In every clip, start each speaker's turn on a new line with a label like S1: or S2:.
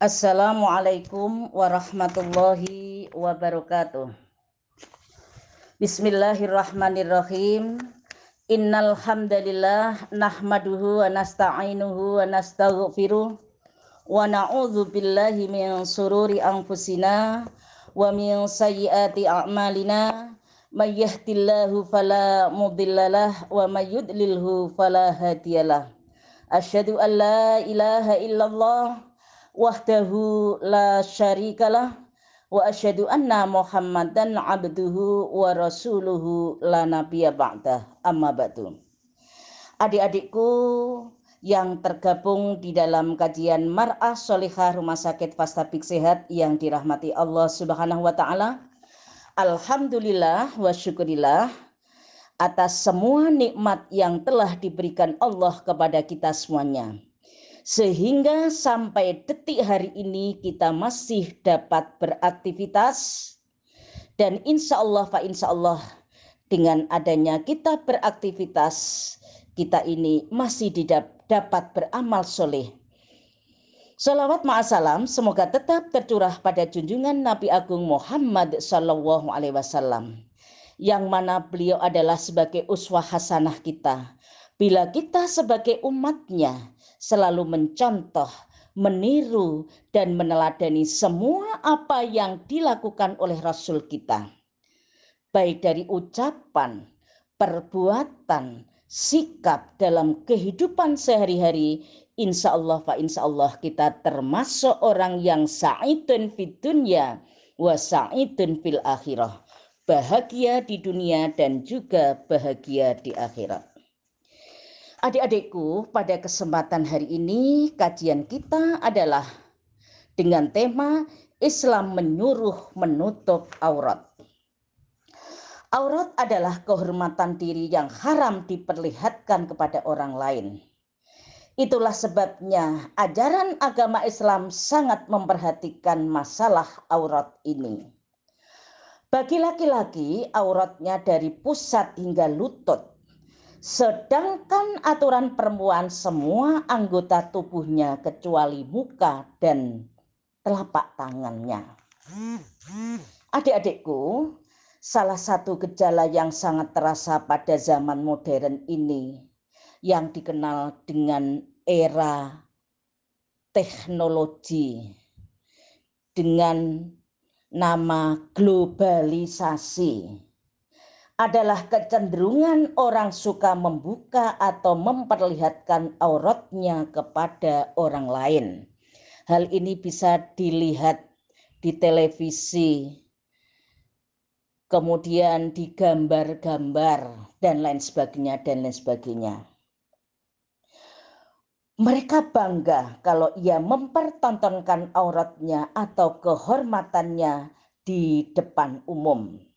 S1: Assalamualaikum warahmatullahi wabarakatuh. Bismillahirrahmanirrahim. Innal hamdalillah nahmaduhu wa nasta'inuhu wa nastaghfiruh wa na'udzu billahi min sururi anfusina wa min sayyiati a'malina may yahdillahu fala mudhillalah wa may yudlilhu fala hadiyalah. Asyhadu an la ilaha illallah wahdahu la syarikalah wa asyhadu anna muhammadan abduhu wa rasuluhu la nabiyya amma ba'du adik-adikku yang tergabung di dalam kajian Mar'ah Solihah Rumah Sakit Fastabik Sehat yang dirahmati Allah Subhanahu wa taala. Alhamdulillah wa syukurillah atas semua nikmat yang telah diberikan Allah kepada kita semuanya sehingga sampai detik hari ini kita masih dapat beraktivitas dan insya Allah fa insya Allah dengan adanya kita beraktivitas kita ini masih dapat beramal soleh. Salawat ma'asalam semoga tetap tercurah pada junjungan Nabi Agung Muhammad Sallallahu Alaihi Wasallam yang mana beliau adalah sebagai uswah hasanah kita. Bila kita sebagai umatnya selalu mencontoh, meniru, dan meneladani semua apa yang dilakukan oleh Rasul kita. Baik dari ucapan, perbuatan, sikap dalam kehidupan sehari-hari, insya Allah fa insya Allah kita termasuk orang yang sa'idun fid dunya wa sa'idun fil akhirah. Bahagia di dunia dan juga bahagia di akhirat. Adik-adikku, pada kesempatan hari ini kajian kita adalah dengan tema Islam menyuruh menutup aurat. Aurat adalah kehormatan diri yang haram diperlihatkan kepada orang lain. Itulah sebabnya ajaran agama Islam sangat memperhatikan masalah aurat ini. Bagi laki-laki, auratnya dari pusat hingga lutut Sedangkan aturan perempuan semua anggota tubuhnya kecuali muka dan telapak tangannya. Adik-adikku, salah satu gejala yang sangat terasa pada zaman modern ini yang dikenal dengan era teknologi dengan nama globalisasi adalah kecenderungan orang suka membuka atau memperlihatkan auratnya kepada orang lain. Hal ini bisa dilihat di televisi, kemudian di gambar-gambar dan lain sebagainya dan lain sebagainya. Mereka bangga kalau ia mempertontonkan auratnya atau kehormatannya di depan umum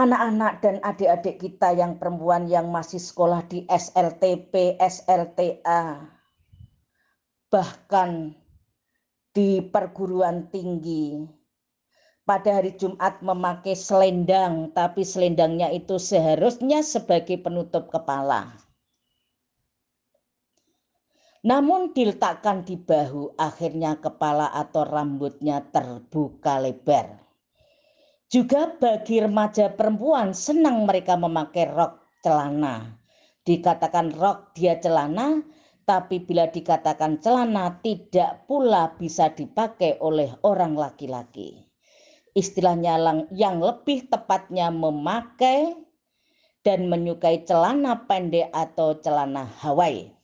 S1: anak-anak dan adik-adik kita yang perempuan yang masih sekolah di SLTP, SLTA, bahkan di perguruan tinggi. Pada hari Jumat memakai selendang, tapi selendangnya itu seharusnya sebagai penutup kepala. Namun diletakkan di bahu, akhirnya kepala atau rambutnya terbuka lebar juga bagi remaja perempuan senang mereka memakai rok celana. Dikatakan rok dia celana, tapi bila dikatakan celana tidak pula bisa dipakai oleh orang laki-laki. Istilahnya yang lebih tepatnya memakai dan menyukai celana pendek atau celana Hawaii.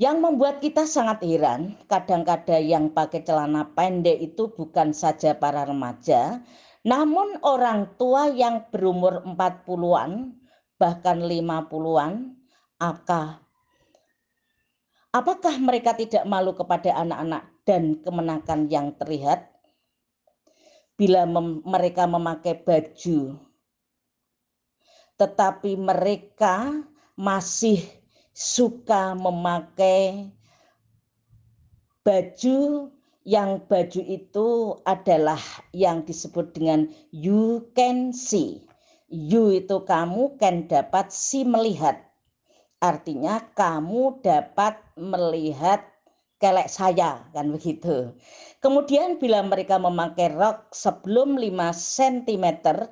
S1: Yang membuat kita sangat heran, kadang-kadang yang pakai celana pendek itu bukan saja para remaja, namun orang tua yang berumur 40-an, bahkan 50-an, apakah, apakah mereka tidak malu kepada anak-anak dan kemenakan yang terlihat? Bila mem mereka memakai baju, tetapi mereka masih suka memakai baju yang baju itu adalah yang disebut dengan you can see. You itu kamu can dapat si melihat. Artinya kamu dapat melihat kelek saya kan begitu. Kemudian bila mereka memakai rok sebelum 5 cm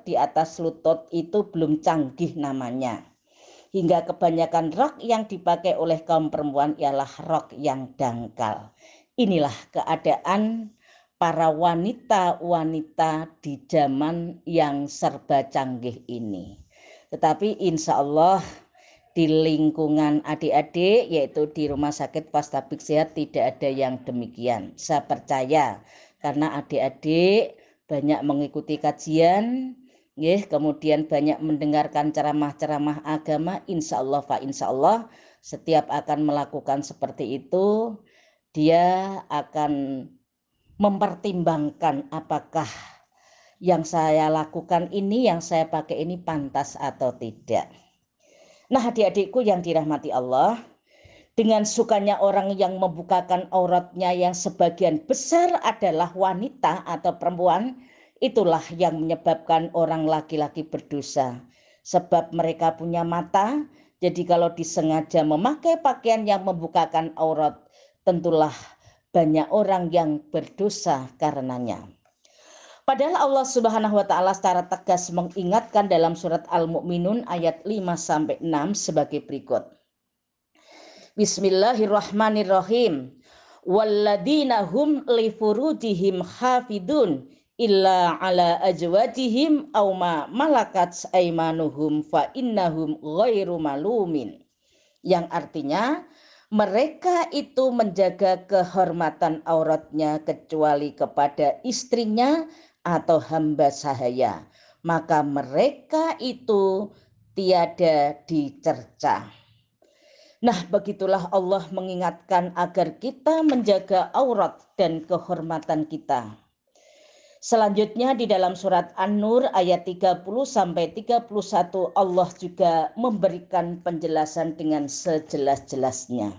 S1: di atas lutut itu belum canggih namanya. Hingga kebanyakan rok yang dipakai oleh kaum perempuan ialah rok yang dangkal. Inilah keadaan para wanita-wanita di zaman yang serba canggih ini. Tetapi insya Allah di lingkungan adik-adik yaitu di rumah sakit Pastabik Sehat tidak ada yang demikian. Saya percaya karena adik-adik banyak mengikuti kajian, ya, kemudian banyak mendengarkan ceramah-ceramah agama, insya Allah, fa insya Allah, setiap akan melakukan seperti itu, dia akan mempertimbangkan apakah yang saya lakukan ini, yang saya pakai ini pantas atau tidak. Nah adik-adikku yang dirahmati Allah, dengan sukanya orang yang membukakan auratnya yang sebagian besar adalah wanita atau perempuan, itulah yang menyebabkan orang laki-laki berdosa. Sebab mereka punya mata, jadi kalau disengaja memakai pakaian yang membukakan aurat, tentulah banyak orang yang berdosa karenanya. Padahal Allah Subhanahu wa taala secara tegas mengingatkan dalam surat Al-Mu'minun ayat 5 sampai 6 sebagai berikut. Bismillahirrahmanirrahim. Walladina hum li hafidun illa ala ajwajihim aw ma malakat aimanuhum fa innahum ghairu malumin. Yang artinya mereka itu menjaga kehormatan auratnya kecuali kepada istrinya atau hamba sahaya, maka mereka itu tiada dicerca. Nah, begitulah Allah mengingatkan agar kita menjaga aurat dan kehormatan kita. Selanjutnya di dalam surat An-Nur ayat 30 sampai 31 Allah juga memberikan penjelasan dengan sejelas-jelasnya.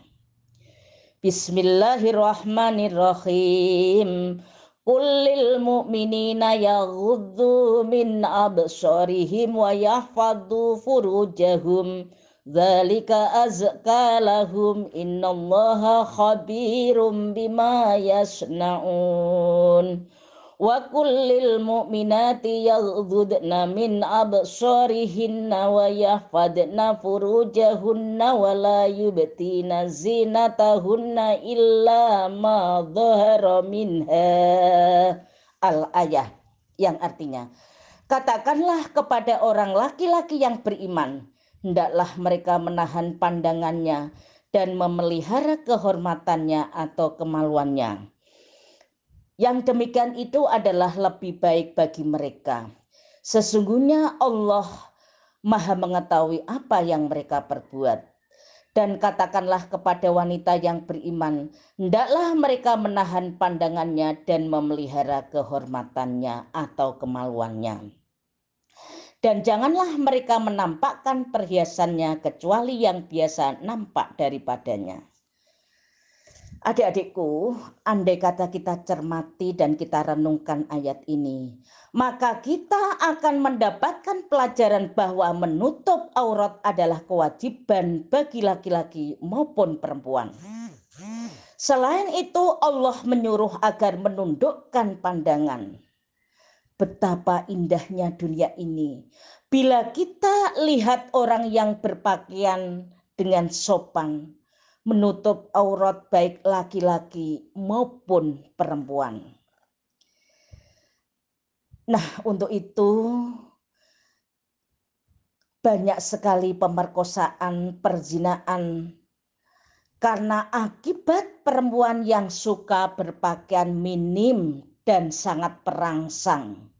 S1: Bismillahirrahmanirrahim. Kullil mu'minina yaghuddu min absarihim wa yahfadhu furujahum Dzalika azka lahum innallaha khabirum bima yasnaun wa kullil mu'minati yaghdudna min absarihinna wa yahfadna furujahunna wa la yubtina zinatahunna illa ma dhahara minha. Al ayah yang artinya katakanlah kepada orang laki-laki yang beriman hendaklah mereka menahan pandangannya dan memelihara kehormatannya atau kemaluannya yang demikian itu adalah lebih baik bagi mereka. Sesungguhnya Allah Maha mengetahui apa yang mereka perbuat. Dan katakanlah kepada wanita yang beriman, hendaklah mereka menahan pandangannya dan memelihara kehormatannya atau kemaluannya. Dan janganlah mereka menampakkan perhiasannya kecuali yang biasa nampak daripadanya. Adik-adikku, andai kata kita cermati dan kita renungkan ayat ini, maka kita akan mendapatkan pelajaran bahwa menutup aurat adalah kewajiban bagi laki-laki maupun perempuan. Selain itu, Allah menyuruh agar menundukkan pandangan. Betapa indahnya dunia ini. Bila kita lihat orang yang berpakaian dengan sopan, menutup aurat baik laki-laki maupun perempuan. Nah, untuk itu banyak sekali pemerkosaan, perzinaan karena akibat perempuan yang suka berpakaian minim dan sangat perangsang.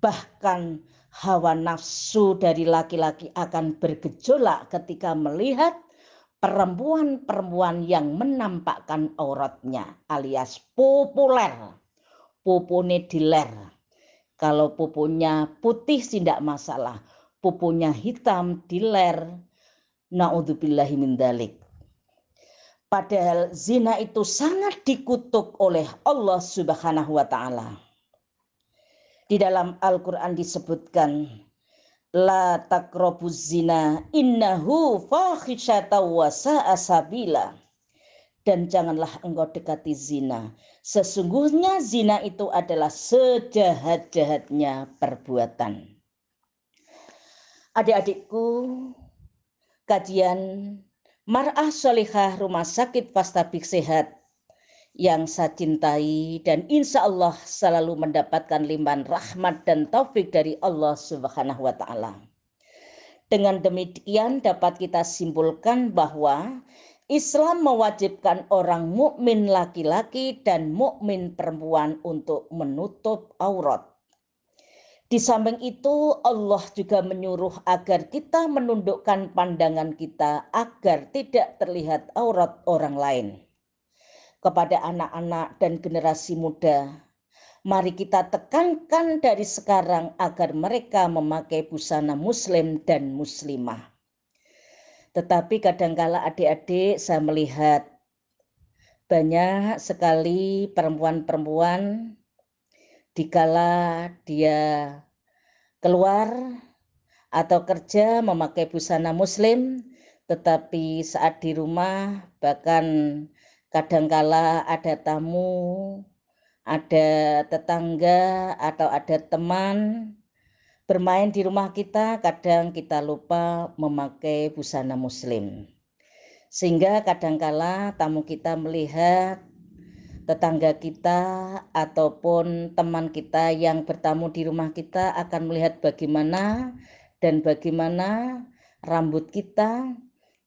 S1: Bahkan hawa nafsu dari laki-laki akan bergejolak ketika melihat perempuan-perempuan yang menampakkan auratnya alias populer. Pupune diler. Kalau pupunya putih tidak masalah. Pupunya hitam diler. Naudzubillahi min dalik. Padahal zina itu sangat dikutuk oleh Allah Subhanahu wa taala. Di dalam Al-Qur'an disebutkan la takrobuz zina innahu fahisyata wa sabila dan janganlah engkau dekati zina. Sesungguhnya zina itu adalah sejahat-jahatnya perbuatan. Adik-adikku, kajian Mar'ah Solihah Rumah Sakit Fastabik Sehat yang saya cintai dan insya Allah selalu mendapatkan limpahan rahmat dan taufik dari Allah Subhanahu wa taala. Dengan demikian dapat kita simpulkan bahwa Islam mewajibkan orang mukmin laki-laki dan mukmin perempuan untuk menutup aurat. Di samping itu Allah juga menyuruh agar kita menundukkan pandangan kita agar tidak terlihat aurat orang lain. Kepada anak-anak dan generasi muda, mari kita tekankan dari sekarang agar mereka memakai busana muslim dan muslimah. Tetapi kadangkala adik-adik saya melihat banyak sekali perempuan-perempuan dikala dia keluar atau kerja memakai busana muslim tetapi saat di rumah bahkan kadangkala ada tamu ada tetangga atau ada teman bermain di rumah kita kadang kita lupa memakai busana muslim. Sehingga kadangkala tamu kita melihat tetangga kita ataupun teman kita yang bertamu di rumah kita akan melihat bagaimana dan bagaimana rambut kita,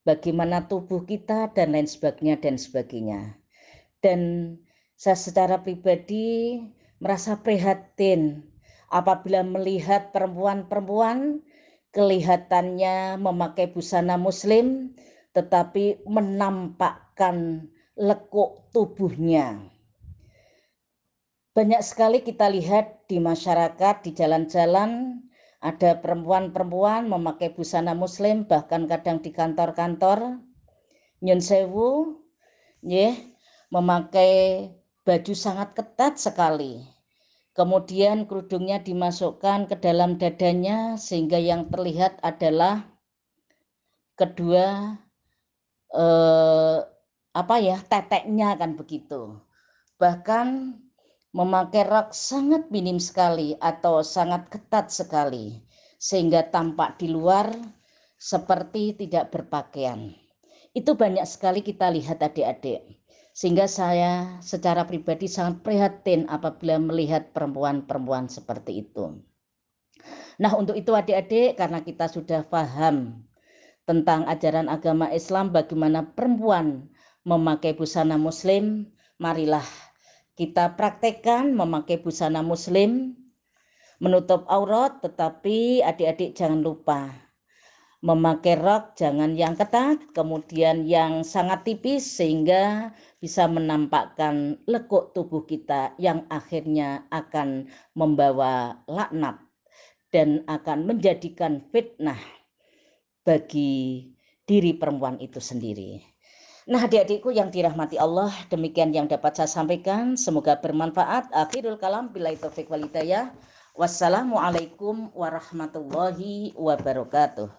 S1: bagaimana tubuh kita dan lain sebagainya dan sebagainya. Dan saya secara pribadi merasa prihatin apabila melihat perempuan-perempuan kelihatannya memakai busana muslim tetapi menampakkan lekuk tubuhnya. Banyak sekali kita lihat di masyarakat, di jalan-jalan, ada perempuan-perempuan memakai busana muslim, bahkan kadang di kantor-kantor, nyun sewu, memakai baju sangat ketat sekali Kemudian kerudungnya dimasukkan ke dalam dadanya sehingga yang terlihat adalah kedua eh, apa ya teteknya kan begitu. Bahkan memakai rok sangat minim sekali atau sangat ketat sekali sehingga tampak di luar seperti tidak berpakaian. Itu banyak sekali kita lihat adik-adik. Sehingga saya secara pribadi sangat prihatin apabila melihat perempuan-perempuan seperti itu. Nah untuk itu adik-adik karena kita sudah paham tentang ajaran agama Islam bagaimana perempuan memakai busana muslim, marilah kita praktekkan memakai busana muslim, menutup aurat tetapi adik-adik jangan lupa memakai rok jangan yang ketat, kemudian yang sangat tipis sehingga bisa menampakkan lekuk tubuh kita yang akhirnya akan membawa laknat dan akan menjadikan fitnah bagi diri perempuan itu sendiri. Nah adik-adikku yang dirahmati Allah, demikian yang dapat saya sampaikan. Semoga bermanfaat. Akhirul kalam bila taufik walidayah. Wassalamualaikum warahmatullahi wabarakatuh.